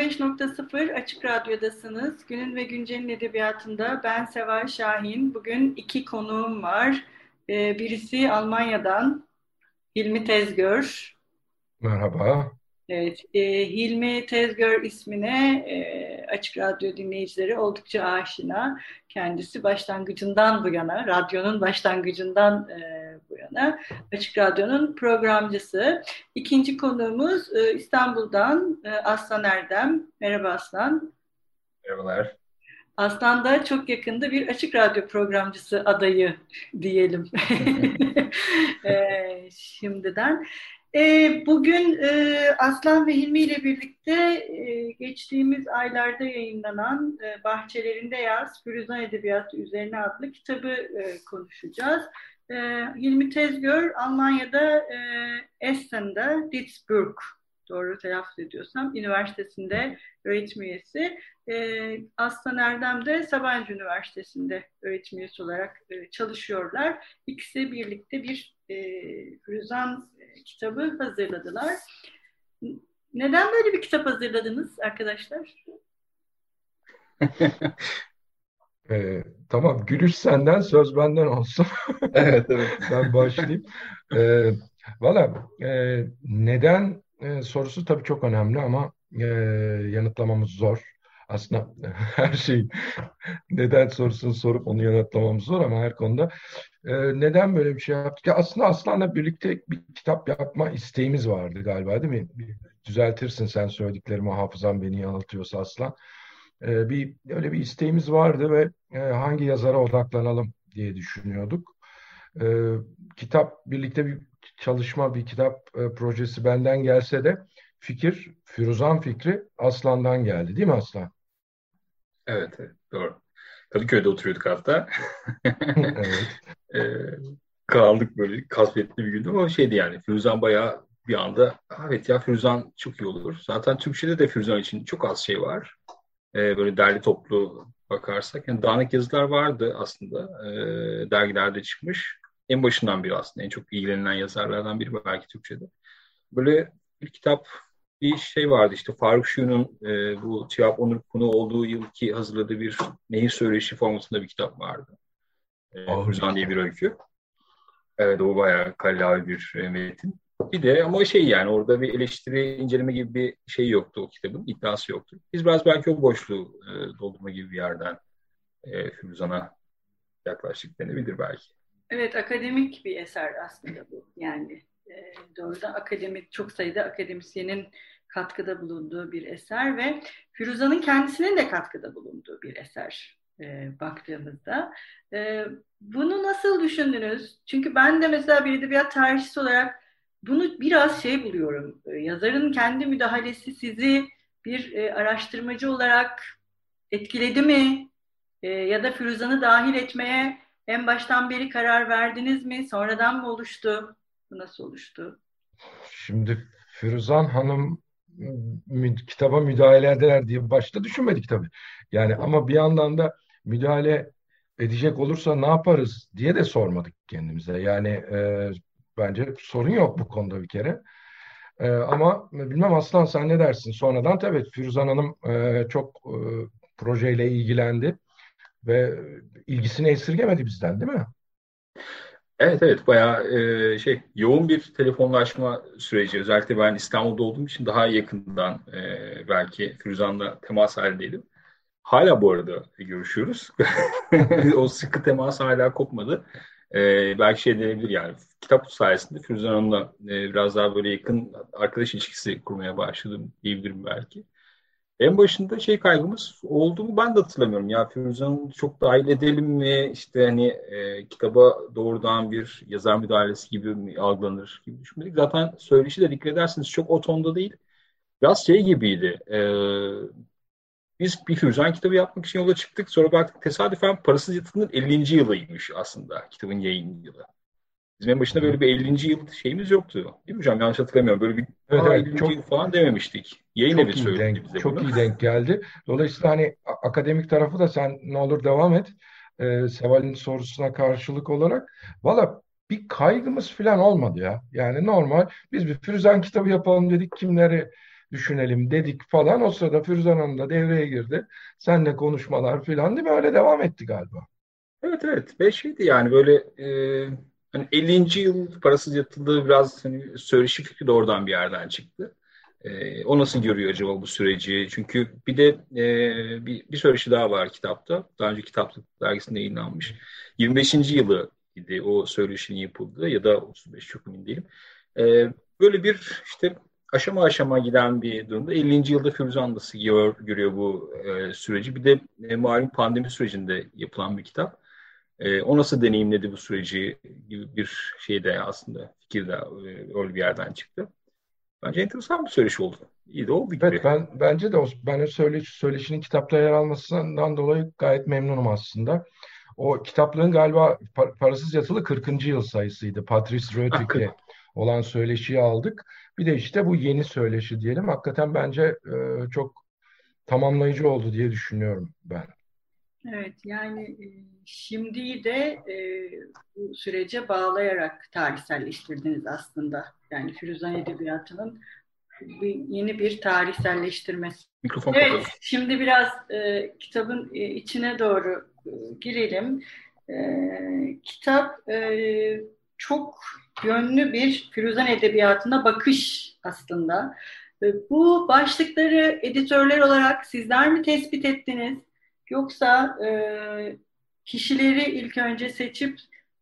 95.0 Açık Radyo'dasınız. Günün ve Güncel'in edebiyatında ben Seval Şahin. Bugün iki konuğum var. Ee, birisi Almanya'dan Hilmi Tezgör. Merhaba. Evet, e, Hilmi Tezgör ismine e, Açık Radyo dinleyicileri oldukça aşina. Kendisi başlangıcından bu yana, radyonun başlangıcından e, bu yana Açık Radyo'nun programcısı. İkinci konuğumuz e, İstanbul'dan e, Aslan Erdem. Merhaba Aslan. Merhabalar. Aslan da çok yakında bir Açık Radyo programcısı adayı diyelim e, şimdiden. E, bugün e, Aslan ve Hilmi ile birlikte e, geçtiğimiz aylarda yayınlanan e, Bahçelerinde Yaz, Firuzan Edebiyatı üzerine adlı kitabı e, konuşacağız. E, Hilmi Tezgör Almanya'da e, Essen'de Ditzburg doğru telaffuz ediyorsam, üniversitesinde öğretim üyesi. E, Aslan Erdem de Sabancı Üniversitesi'nde öğretim üyesi olarak e, çalışıyorlar. İkisi birlikte bir e, Firuzan kitabı hazırladılar. Neden böyle bir kitap hazırladınız arkadaşlar? ee, tamam, gülüş senden, söz benden olsun. evet, evet. ben başlayayım. Ee, Valla e, neden e, sorusu tabii çok önemli ama e, yanıtlamamız zor. Aslında her şey neden sorusunu sorup onu yanıtlamamız zor ama her konuda e, neden böyle bir şey yaptık? Ya aslında Aslan'la birlikte bir kitap yapma isteğimiz vardı galiba değil mi? Düzeltirsin sen söylediklerimi hafızam beni yanıltıyorsa Aslan. E, bir öyle bir isteğimiz vardı ve e, hangi yazara odaklanalım diye düşünüyorduk. E, kitap birlikte bir çalışma, bir kitap e, projesi benden gelse de fikir, Firuzan fikri Aslan'dan geldi değil mi Aslan? Evet, evet doğru. Kadıköy'de oturuyorduk hatta. evet. e, kaldık böyle kasvetli bir gündü ama şeydi yani Firuzan bayağı bir anda evet ya Firuzan çok iyi olur. Zaten Türkçe'de de Firuzan için çok az şey var. E, böyle derli toplu bakarsak. Yani dağınık yazılar vardı aslında. E, dergilerde çıkmış. En başından biri aslında. En çok ilgilenilen yazarlardan biri belki Türkçe'de. Böyle bir kitap bir şey vardı işte Faruk Şu'nun e, bu Tiyap Onur konu olduğu yılki hazırladığı bir nehir söyleşi formatında bir kitap vardı. E, diye bir öykü. Evet o bayağı kallavi bir e, metin. Bir de ama şey yani orada bir eleştiri, inceleme gibi bir şey yoktu o kitabın, iddiası yoktu. Biz biraz belki o boşluğu e, doldurma gibi bir yerden e, Firuzan'a yaklaştık denebilir belki. Evet, akademik bir eser aslında bu. Yani e, doğrudan akademik, çok sayıda akademisyenin katkıda bulunduğu bir eser ve Firuza'nın kendisinin de katkıda bulunduğu bir eser e, baktığımızda. E, bunu nasıl düşündünüz? Çünkü ben de mesela bir edebiyat tarihçisi olarak bunu biraz şey buluyorum. E, yazarın kendi müdahalesi sizi bir e, araştırmacı olarak etkiledi mi? E, ya da Firuzan'ı dahil etmeye en baştan beri karar verdiniz mi? Sonradan mı oluştu? Bu nasıl oluştu? Şimdi Firuzan Hanım kitaba müdahale eder diye başta düşünmedik tabii. Yani ama bir yandan da müdahale edecek olursa ne yaparız diye de sormadık kendimize. Yani e, bence sorun yok bu konuda bir kere. E, ama bilmem Aslan sen ne dersin? Sonradan tabii Firuzan Hanım e, çok e, projeyle ilgilendi ve ilgisini esirgemedi bizden değil mi? Evet evet bayağı e, şey yoğun bir telefonlaşma süreci. Özellikle ben İstanbul'da olduğum için daha yakından e, belki Firuzan'la temas halindeydim. Hala bu arada görüşüyoruz. o sıkı temas hala kopmadı. E, belki şey denebilir yani kitap sayesinde Firuzan Hanım'la e, biraz daha böyle yakın arkadaş ilişkisi kurmaya başladım diyebilirim belki. En başında şey kaygımız oldu mu ben de hatırlamıyorum. Ya Firuzan'ı çok dahil edelim mi? İşte hani e, kitaba doğrudan bir yazar müdahalesi gibi mi algılanır gibi düşünmedik. Zaten söyleşi de dikkat ederseniz çok o tonda değil. Biraz şey gibiydi. E, biz bir Firuzan kitabı yapmak için yola çıktık. Sonra baktık tesadüfen Parasız Yatırım'ın 50. yılıymış aslında kitabın yayın yılı. Bizim en başında böyle bir 50. yıl şeyimiz yoktu. Değil mi hocam? Yanlış hatırlamıyorum. Böyle bir evet, evet, 50. çok, yıl falan dememiştik. Yayın evi söyledi denk, bize Çok bunu. iyi denk geldi. Dolayısıyla hani akademik tarafı da sen ne olur devam et. Ee, Seval'in sorusuna karşılık olarak. Valla bir kaygımız falan olmadı ya. Yani normal. Biz bir Firuzan kitabı yapalım dedik. Kimleri düşünelim dedik falan. O sırada Firuzan Hanım da devreye girdi. Senle konuşmalar falan değil mi? Öyle devam etti galiba. Evet evet. Ve şeydi yani böyle e, hani 50. yıl parasız yatıldığı biraz hani söyleşi fikri de oradan bir yerden çıktı. E, o nasıl görüyor acaba bu süreci? Çünkü bir de e, bir, bir söyleşi daha var kitapta. Daha önce kitaplık dergisinde yayınlanmış. 25. yılı idi o söyleşinin yapıldığı ya da 35 çok emin değilim. E, böyle bir işte aşama aşama giden bir durumda. 50. yılda Firuzan nasıl gör, görüyor bu e, süreci. Bir de e, malum pandemi sürecinde yapılan bir kitap. E, o nasıl deneyimledi bu süreci gibi bir şey de aslında fikir de e, öyle bir yerden çıktı. Bence enteresan bir söyleşi oldu. İyi de oldu gibi. Evet ben bence de o, ben o söyleş, söyleşinin kitapta yer almasından dolayı gayet memnunum aslında. O kitaplığın galiba parasız yatılı 40. yıl sayısıydı. Patrice Rötik'le olan söyleşiyi aldık. Bir de işte bu yeni söyleşi diyelim. Hakikaten bence e, çok tamamlayıcı oldu diye düşünüyorum ben. Evet yani e, şimdi de e, bu sürece bağlayarak tarihselleştirdiniz aslında. Yani Firuzan Edebiyatı'nın bir, yeni bir tarihselleştirmesi. Mikrofon evet, kapalı. şimdi biraz e, kitabın e, içine doğru e, girelim. E, kitap e, çok yönlü bir Firuzan Edebiyatı'na bakış aslında. Bu başlıkları editörler olarak sizler mi tespit ettiniz? Yoksa e, kişileri ilk önce seçip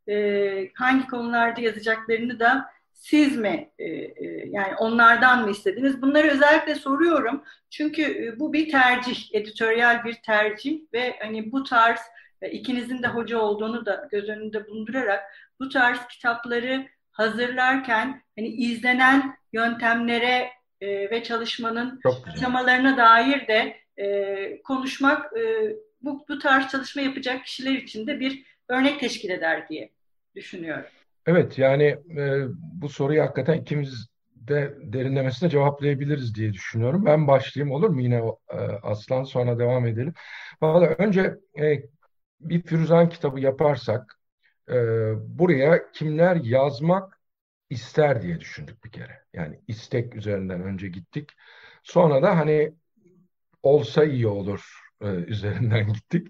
e, hangi konularda yazacaklarını da siz mi e, e, yani onlardan mı istediniz? Bunları özellikle soruyorum. Çünkü e, bu bir tercih, editoryal bir tercih ve hani bu tarz e, ikinizin de hoca olduğunu da göz önünde bulundurarak bu tarz kitapları hazırlarken hani izlenen yöntemlere e, ve çalışmanın aşamalarına dair de e, konuşmak e, bu, bu tarz çalışma yapacak kişiler için de bir örnek teşkil eder diye düşünüyorum. Evet yani e, bu soruyu hakikaten ikimiz de derinlemesine cevaplayabiliriz diye düşünüyorum. Ben başlayayım olur mu yine e, Aslan sonra devam edelim. Valla önce e, bir Firuzan kitabı yaparsak e, buraya kimler yazmak ister diye düşündük bir kere. Yani istek üzerinden önce gittik. Sonra da hani olsa iyi olur e, üzerinden gittik.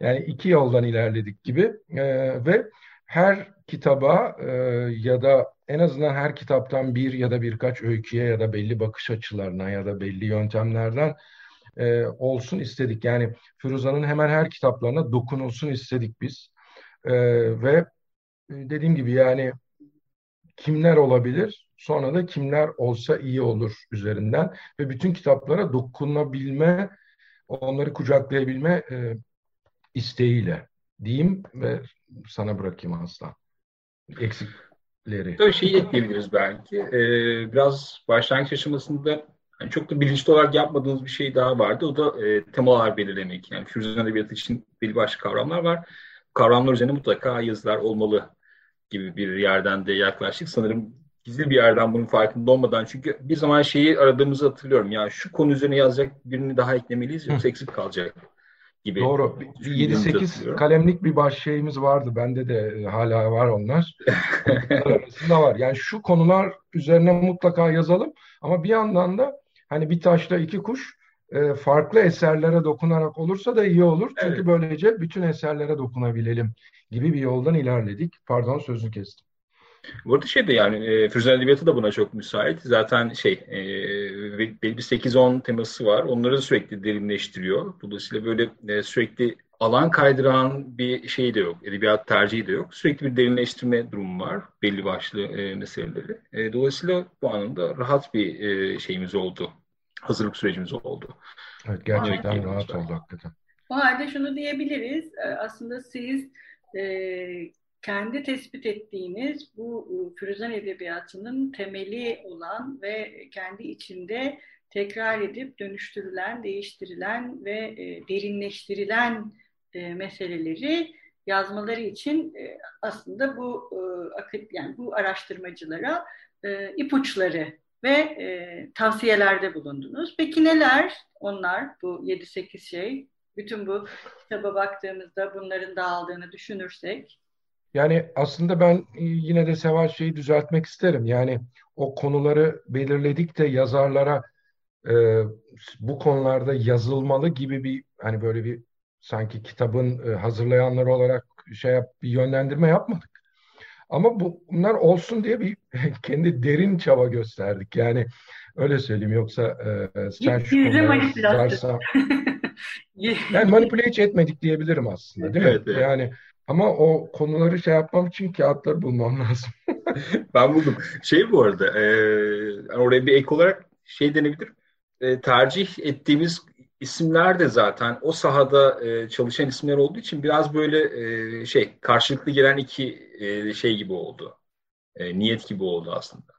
Yani iki yoldan ilerledik gibi e, ve her kitaba e, ya da en azından her kitaptan bir ya da birkaç öyküye ya da belli bakış açılarına ya da belli yöntemlerden e, olsun istedik. Yani Firuza'nın hemen her kitaplarına dokunulsun istedik biz. E, ve dediğim gibi yani kimler olabilir? Sonra da kimler olsa iyi olur üzerinden ve bütün kitaplara dokunabilme, onları kucaklayabilme e, isteğiyle diyeyim ve sana bırakayım Aslan. Eksikleri. Tabii şeyi ekleyebiliriz belki. Ee, biraz başlangıç aşamasında yani çok da bilinçli olarak yapmadığınız bir şey daha vardı. O da e, temalar belirlemek. Yani füzyon edebiyatı için belli başlı kavramlar var. Kavramlar üzerine mutlaka yazılar olmalı gibi bir yerden de yaklaştık. Sanırım gizli bir yerden bunun farkında olmadan çünkü bir zaman şeyi aradığımızı hatırlıyorum. Ya şu konu üzerine yazacak birini daha eklemeliyiz yoksa eksik kalacak gibi. Doğru. 7-8 kalemlik bir baş şeyimiz vardı. Bende de hala var onlar. arasında var. Yani şu konular üzerine mutlaka yazalım ama bir yandan da hani bir taşla iki kuş e, farklı eserlere dokunarak olursa da iyi olur. Çünkü evet. böylece bütün eserlere dokunabilelim gibi bir yoldan ilerledik. Pardon sözünü kestim. Bu arada şey de yani e, Füze Edebiyatı da buna çok müsait. Zaten şey e, belli bir 8-10 teması var. Onları sürekli derinleştiriyor. Dolayısıyla böyle e, sürekli alan kaydıran bir şey de yok. Edebiyat tercihi de yok. Sürekli bir derinleştirme durumu var. Belli başlı e, meseleleri. E, dolayısıyla bu anlamda rahat bir e, şeyimiz oldu. Hazırlık sürecimiz oldu. Evet gerçekten rahat oldu hakikaten. O halde şunu diyebiliriz. E, aslında siz e, kendi tespit ettiğiniz bu e, Firuzan Edebiyatı'nın temeli olan ve kendi içinde tekrar edip dönüştürülen, değiştirilen ve e, derinleştirilen e, meseleleri yazmaları için e, aslında bu e, yani bu araştırmacılara e, ipuçları ve e, tavsiyelerde bulundunuz. Peki neler onlar bu 7-8 şey? Bütün bu kitaba baktığımızda bunların dağıldığını düşünürsek. Yani aslında ben yine de Seval şeyi düzeltmek isterim. Yani o konuları belirledik de yazarlara e, bu konularda yazılmalı gibi bir hani böyle bir sanki kitabın e, hazırlayanları olarak şey yap, bir yönlendirme yapmadık. Ama bu, bunlar olsun diye bir kendi derin çaba gösterdik. Yani öyle söyleyeyim yoksa e, sen şu yazarsan... yani manipüle hiç etmedik diyebilirim aslında değil mi? Evet, evet. Yani ama o konuları şey yapmam için kağıtları bulmam lazım. ben buldum. Şey bu arada e, oraya bir ek olarak şey denebilir. E, tercih ettiğimiz isimler de zaten o sahada e, çalışan isimler olduğu için biraz böyle e, şey karşılıklı gelen iki e, şey gibi oldu. E, niyet gibi oldu aslında.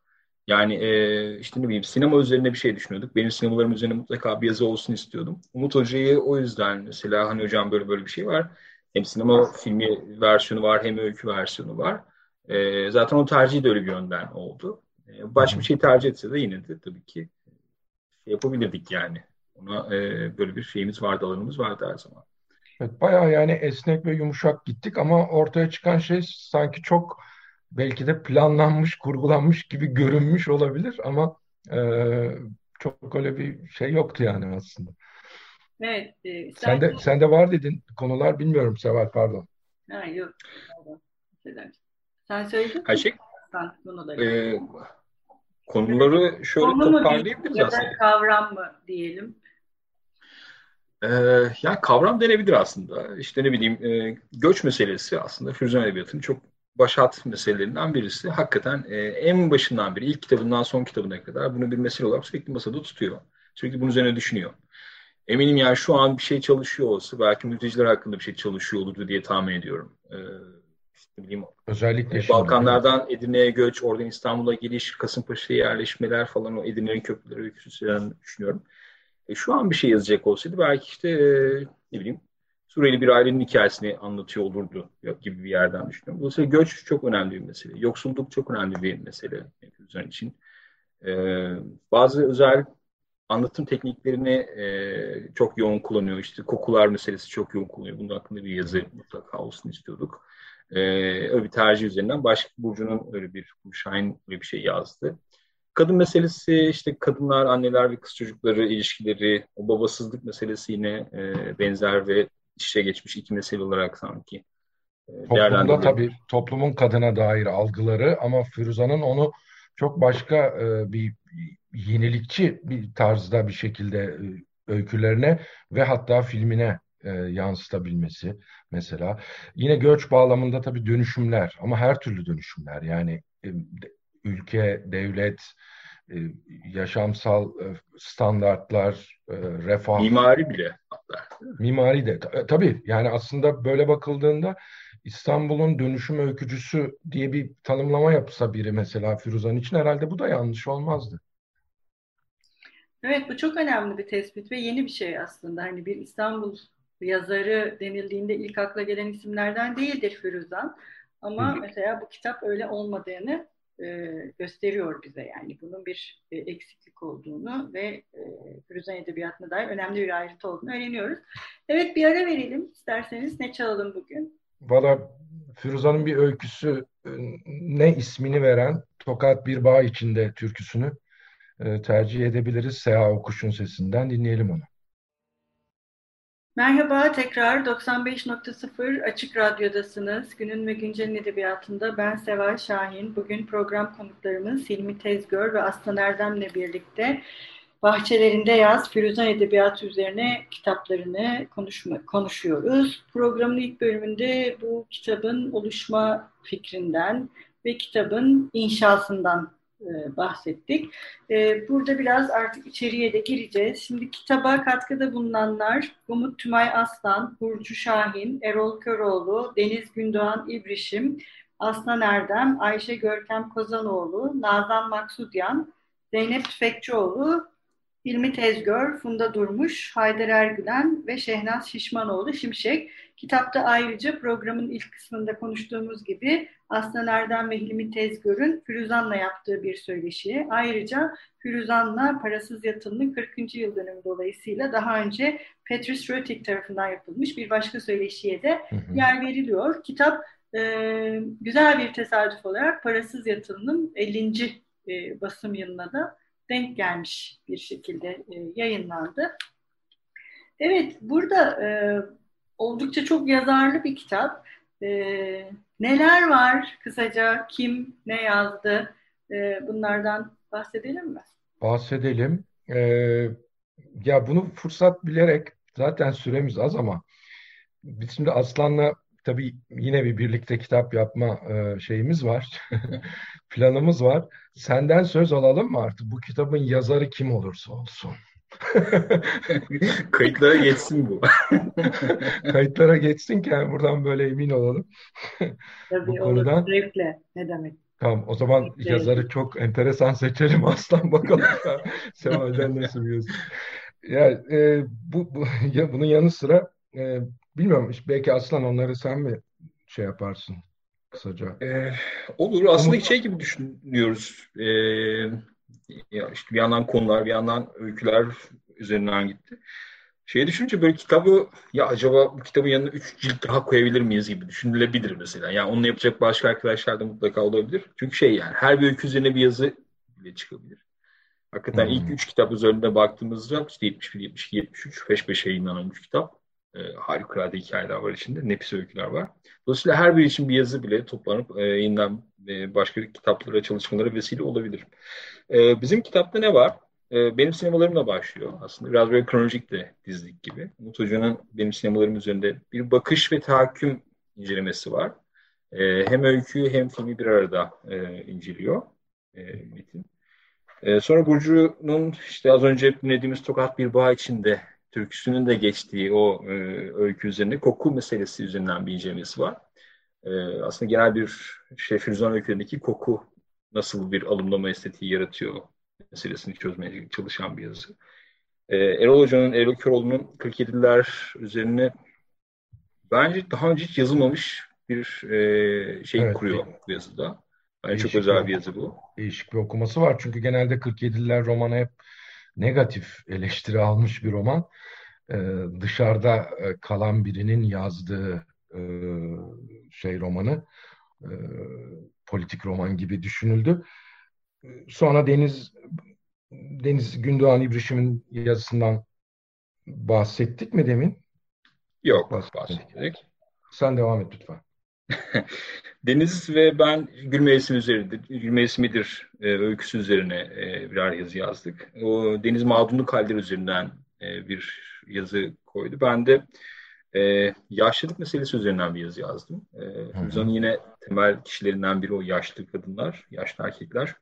Yani e, işte ne bileyim sinema üzerine bir şey düşünüyorduk. Benim sinemalarım üzerine mutlaka bir yazı olsun istiyordum. Umut Hoca'yı o yüzden mesela hani hocam böyle böyle bir şey var. Hem sinema filmi versiyonu var hem öykü versiyonu var. E, zaten o tercih de öyle bir yönden oldu. E, başka bir şey tercih etse de yine de tabii ki şey yapabilirdik yani. Ona e, böyle bir şeyimiz vardı, alanımız vardı her zaman. Evet, bayağı yani esnek ve yumuşak gittik ama ortaya çıkan şey sanki çok belki de planlanmış, kurgulanmış gibi görünmüş olabilir ama e, çok öyle bir şey yoktu yani aslında. Evet. E, sen de sen de var dedin konular bilmiyorum Seval pardon. Ha yok. Sen söyledin şey. konuları. E, konuları şöyle Konu toparlayabiliriz aslında. Kavram mı diyelim? Ee, yani kavram denebilir aslında. İşte ne bileyim e, göç meselesi aslında Firuzan Edebiyatı'nın çok başat meselelerinden birisi. Hakikaten e, en başından beri ilk kitabından son kitabına kadar bunu bir mesele olarak sürekli masada tutuyor. Sürekli bunun üzerine düşünüyor. Eminim yani şu an bir şey çalışıyor olsa belki mülteciler hakkında bir şey çalışıyor olurdu diye tahmin ediyorum. Ee, işte bileyim, Özellikle e, Balkanlardan Edirne'ye göç, oradan İstanbul'a geliş, Kasımpaşa'ya yerleşmeler falan o Edirne'nin köprüleri öyküsü düşünüyorum. E, şu an bir şey yazacak olsaydı belki işte e, ne bileyim Suriyeli bir ailenin hikayesini anlatıyor olurdu gibi bir yerden düşünüyorum. Dolayısıyla göç çok önemli bir mesele. Yoksulluk çok önemli bir mesele üzerine için. E, bazı özel anlatım tekniklerini e, çok yoğun kullanıyor. İşte kokular meselesi çok yoğun kullanıyor. Bunun hakkında bir yazı mutlaka olsun istiyorduk. E, öyle bir tercih üzerinden Başka Burcu'nun öyle bir, Şahin öyle bir şey yazdı. Kadın meselesi işte kadınlar, anneler ve kız çocukları ilişkileri, o babasızlık meselesi yine e, benzer ve işe geçmiş iki mesele olarak sanki e, Toplumda tabii toplumun kadına dair algıları ama Firuza'nın onu çok başka e, bir yenilikçi bir tarzda bir şekilde e, öykülerine ve hatta filmine e, yansıtabilmesi mesela. Yine göç bağlamında tabii dönüşümler ama her türlü dönüşümler yani e, ülke, devlet, e, yaşamsal e, standartlar, e, refah. Mimari bile hatta. Mimari de. Tabii yani aslında böyle bakıldığında İstanbul'un dönüşüm öykücüsü diye bir tanımlama yapsa biri mesela Firuzan için herhalde bu da yanlış olmazdı. Evet bu çok önemli bir tespit ve yeni bir şey aslında. Hani bir İstanbul yazarı denildiğinde ilk akla gelen isimlerden değildir Firuzan. Ama Hı. mesela bu kitap öyle olmadığını e, gösteriyor bize yani bunun bir e, eksiklik olduğunu ve e, Firuzan Edebiyatı'na dair önemli bir ayrıntı olduğunu öğreniyoruz. Evet bir ara verelim isterseniz ne çalalım bugün? Valla Firuzan'ın bir öyküsü e, ne ismini veren Tokat Bir Bağ içinde türküsünü tercih edebiliriz. Seha Okuş'un sesinden dinleyelim onu. Merhaba, tekrar 95.0 Açık Radyo'dasınız. Günün ve Güncel'in edebiyatında ben Seval Şahin. Bugün program konuklarımız Hilmi Tezgör ve Aslan Erdem'le birlikte Bahçelerinde Yaz, Firuzan Edebiyatı üzerine kitaplarını konuşma, konuşuyoruz. Programın ilk bölümünde bu kitabın oluşma fikrinden ve kitabın inşasından bahsettik. E, burada biraz artık içeriye de gireceğiz. Şimdi kitaba katkıda bulunanlar Umut Tümay Aslan, Burcu Şahin, Erol Köroğlu, Deniz Gündoğan İbrişim, Aslan Erdem, Ayşe Görkem Kozanoğlu, Nazan Maksudyan, Zeynep Tüfekçioğlu, İlmi Tezgör, Funda Durmuş, Haydar Ergülen ve Şehnaz Şişmanoğlu Şimşek. Kitapta ayrıca programın ilk kısmında konuştuğumuz gibi Aslan Erdem ve Hilmi Tezgör'ün Firuzan'la yaptığı bir söyleşi. Ayrıca Firuzan'la Parasız Yatılı'nın 40. yıl dönümü dolayısıyla daha önce Petrus Rötik tarafından yapılmış bir başka söyleşiye de hı hı. yer veriliyor. Kitap e, güzel bir tesadüf olarak Parasız Yatılı'nın 50. E, basım yılına da denk gelmiş bir şekilde e, yayınlandı. Evet, burada e, oldukça çok yazarlı bir kitap. E, neler var kısaca, kim ne yazdı e, bunlardan bahsedelim mi? Bahsedelim. E, ya bunu fırsat bilerek zaten süremiz az ama biz şimdi Aslan'la tabii yine bir birlikte kitap yapma e, şeyimiz var. Planımız var. Senden söz alalım mı artık? Bu kitabın yazarı kim olursa olsun. Kayıtlara geçsin bu. Kayıtlara geçsin ki yani buradan böyle emin olalım. Tabii bu konudan. Zevkle. Ne demek? Tamam o zaman Zevkle. yazarı çok enteresan seçelim aslan bakalım. Seval'den nasıl bir yazı. Ya e, bu, bu ya bunun yanı sıra e, bilmiyorum belki aslan onları sen mi şey yaparsın kısaca? Ee, olur. Aslında Umut... şey gibi düşünüyoruz. Ee, ya işte bir yandan konular, bir yandan öyküler üzerinden gitti. Şeyi düşününce böyle kitabı ya acaba bu kitabın yanına üç cilt daha koyabilir miyiz gibi düşünülebilir mesela. Yani onu yapacak başka arkadaşlar da mutlaka olabilir. Çünkü şey yani her bir öykü üzerine bir yazı bile çıkabilir. Hakikaten hmm. ilk üç kitap üzerinde baktığımızda işte 71, 72, 73 peş peşe yayınlanan üç kitap e, harikulade hikayeler var içinde. Nefis öyküler var. Dolayısıyla her biri için bir yazı bile toplanıp e, yeniden e, başka kitaplara, çalışmalara vesile olabilir. E, bizim kitapta ne var? E, benim sinemalarımla başlıyor aslında. Biraz böyle kronolojik de dizdik gibi. Umut Hoca'nın benim sinemalarım üzerinde bir bakış ve tahakküm incelemesi var. E, hem öyküyü hem filmi bir arada e, inceliyor e, Metin. E, sonra Burcu'nun işte az önce dinlediğimiz Tokat Bir Bağ içinde türküsünün de geçtiği o e, öykü üzerine koku meselesi üzerinden bir incelemesi var. E, aslında genel bir şey Firuzan öykülerindeki koku nasıl bir alımlama estetiği yaratıyor meselesini çözmeye çalışan bir yazı. E, Erol Hoca'nın, Erol Köroğlu'nun 47'ler üzerine bence daha önce hiç yazılmamış bir e, şey evet, kuruyor bu yazıda. Bence çok özel bir yazı bu. Değişik bir okuması var. Çünkü genelde 47'ler romanı hep negatif eleştiri almış bir roman. Ee, dışarıda e, kalan birinin yazdığı e, şey romanı e, politik roman gibi düşünüldü. Sonra Deniz Deniz Gündoğan İbrişim'in yazısından bahsettik mi demin? Yok, bahsettik. Sen devam et lütfen. Deniz ve ben Gül Mevsimi üzerinde, Gül Mevsimidir e, öyküsü üzerine e, birer yazı yazdık. O Deniz Mağdunluk Halleri üzerinden e, bir yazı koydu. Ben de e, yaşlılık meselesi üzerinden bir yazı yazdım. E, Füzan'ın yine temel kişilerinden biri o yaşlı kadınlar, yaşlı erkekler.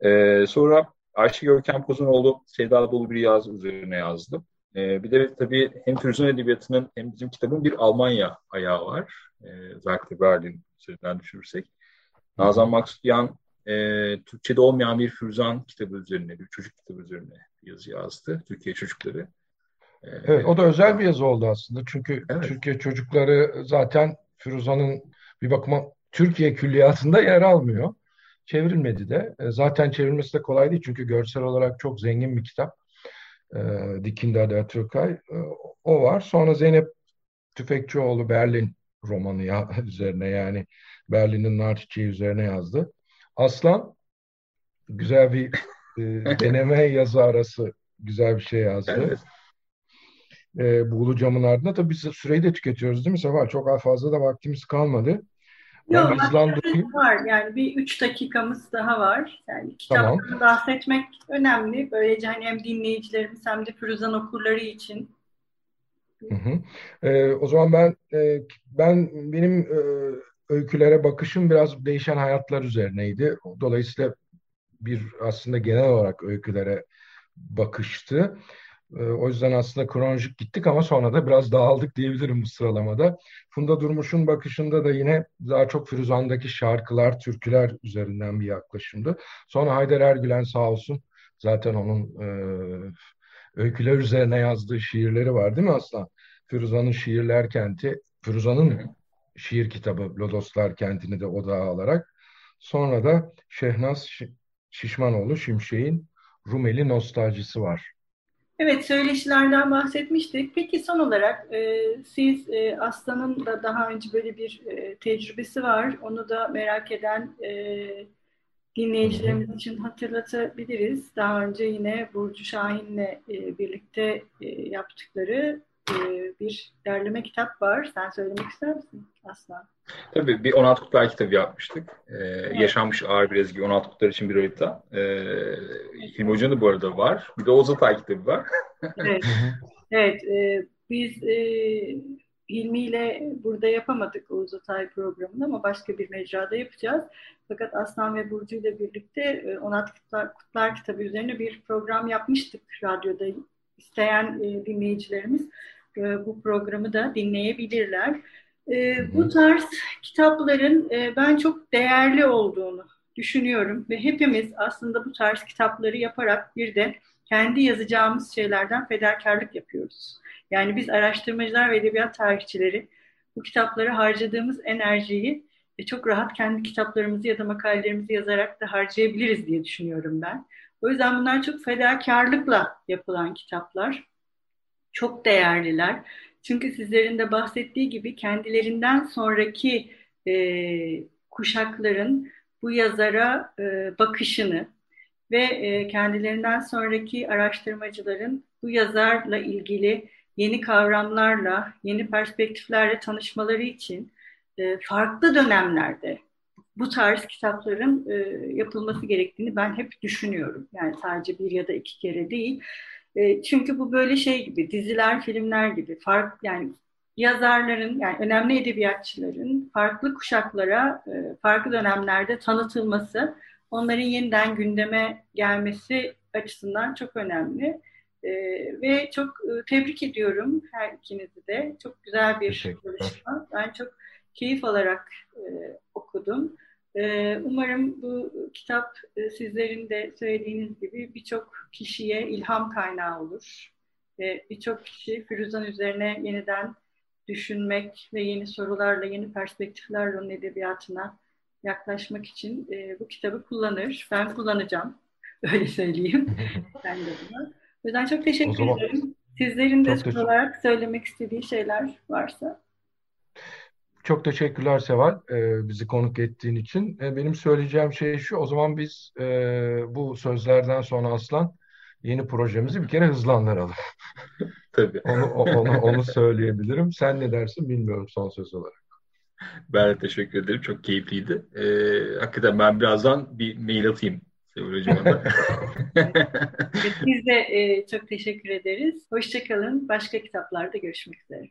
E, sonra Ayşe Görkem Kozanoğlu Sevda Bolu bir yazı üzerine yazdım. E, bir de tabii hem Füzan Edebiyatı'nın hem bizim kitabın bir Almanya ayağı var. E, özellikle Berlin üzerinden düşünürsek. Nazan Maksudyan e, Türkçe'de olmayan bir Füzan kitabı üzerine, bir çocuk kitabı üzerine yazı yazdı. Türkiye çocukları. Evet, o da özel bir yazı oldu aslında. Çünkü evet. Türkiye çocukları zaten Firuzan'ın bir bakıma Türkiye külliyatında yer almıyor. Çevrilmedi de. E, zaten çevrilmesi de kolay değil çünkü görsel olarak çok zengin bir kitap. E, Dikindar der Türkay. E, o var. Sonra Zeynep Tüfekçioğlu Berlin romanı ya, üzerine yani Berlin'in nar çiçeği üzerine yazdı. Aslan güzel bir e, deneme yazı arası güzel bir şey yazdı. Evet e, buğulu camın ardında. Tabii biz süreyi de tüketiyoruz değil mi Sefa? Çok fazla da vaktimiz kalmadı. Yok, var. Yani bir üç dakikamız daha var. Yani kitaptan tamam. bahsetmek önemli. Böylece hani hem dinleyicilerimiz hem de Firuzan okurları için. Hı hı. Ee, o zaman ben e, ben benim e, öykülere bakışım biraz değişen hayatlar üzerineydi. Dolayısıyla bir aslında genel olarak öykülere bakıştı. Ee, o yüzden aslında kronolojik gittik ama sonra da biraz dağıldık diyebilirim bu sıralamada. Funda Durmuş'un bakışında da yine daha çok Firuzan'daki şarkılar, türküler üzerinden bir yaklaşımdı. Sonra Haydar Ergülen sağ olsun zaten onun e, öyküler üzerine yazdığı şiirleri var değil mi Aslan? Firuzan'ın Şiirler Kenti, Firuzan'ın şiir kitabı Lodoslar Kenti'ni de odağa alarak sonra da Şehnaz Şişmanoğlu Şimşek'in Rumeli Nostaljisi var. Evet, söyleşilerden bahsetmiştik. Peki son olarak e, siz e, Aslan'ın da daha önce böyle bir e, tecrübesi var. Onu da merak eden e, dinleyicilerimiz için hatırlatabiliriz. Daha önce yine Burcu Şahin'le e, birlikte e, yaptıkları e, bir derleme kitap var. Sen söylemek ister misin Aslan? Tabii bir 16 kutlar kitabı yapmıştık. Ee, evet. Yaşanmış ağır bir ezgi 16 kutlar için bir harita. Ee, Hilmi Hoca'nın da bu arada var. Bir de Oğuz Atay kitabı var. evet. evet e, biz e, Hilmi ile burada yapamadık Oğuz Atay programını ama başka bir mecrada yapacağız. Fakat Aslan ve Burcu ile birlikte 16 Kutlar, Kutlar kitabı üzerine bir program yapmıştık radyoda. İsteyen e, dinleyicilerimiz e, bu programı da dinleyebilirler. E, bu tarz kitapların e, ben çok değerli olduğunu düşünüyorum ve hepimiz aslında bu tarz kitapları yaparak bir de kendi yazacağımız şeylerden fedakarlık yapıyoruz. Yani biz araştırmacılar ve edebiyat tarihçileri bu kitaplara harcadığımız enerjiyi çok rahat kendi kitaplarımızı ya da makalelerimizi yazarak da harcayabiliriz diye düşünüyorum ben. O yüzden bunlar çok fedakarlıkla yapılan kitaplar. Çok değerliler. Çünkü sizlerin de bahsettiği gibi kendilerinden sonraki e, kuşakların bu yazara e, bakışını ve e, kendilerinden sonraki araştırmacıların bu yazarla ilgili yeni kavramlarla, yeni perspektiflerle tanışmaları için e, farklı dönemlerde bu tarz kitapların e, yapılması gerektiğini ben hep düşünüyorum. Yani sadece bir ya da iki kere değil. E, çünkü bu böyle şey gibi, diziler, filmler gibi. Fark, yani yazarların, yani önemli edebiyatçıların farklı kuşaklara, e, farklı dönemlerde tanıtılması, onların yeniden gündeme gelmesi açısından çok önemli. E, ve çok e, tebrik ediyorum her ikinizi de. Çok güzel bir çalışma. Ben çok keyif alarak e, okudum. Ee, umarım bu kitap e, sizlerin de söylediğiniz gibi birçok kişiye ilham kaynağı olur. Birçok kişi Firuzan üzerine yeniden düşünmek ve yeni sorularla, yeni perspektiflerle onun edebiyatına yaklaşmak için e, bu kitabı kullanır. Ben kullanacağım. Öyle söyleyeyim. ben de buna. O yüzden çok teşekkür ederim. Sizlerin de son olarak söylemek istediği şeyler varsa. Çok teşekkürler Seval e, bizi konuk ettiğin için. E, benim söyleyeceğim şey şu, o zaman biz e, bu sözlerden sonra Aslan yeni projemizi bir kere hızlandıralım. Tabii. Onu, onu, onu söyleyebilirim. Sen ne dersin bilmiyorum son söz olarak. Ben de teşekkür ederim. Çok keyifliydi. Ee, hakikaten ben birazdan bir mail atayım Biz de e, çok teşekkür ederiz. Hoşçakalın. Başka kitaplarda görüşmek üzere.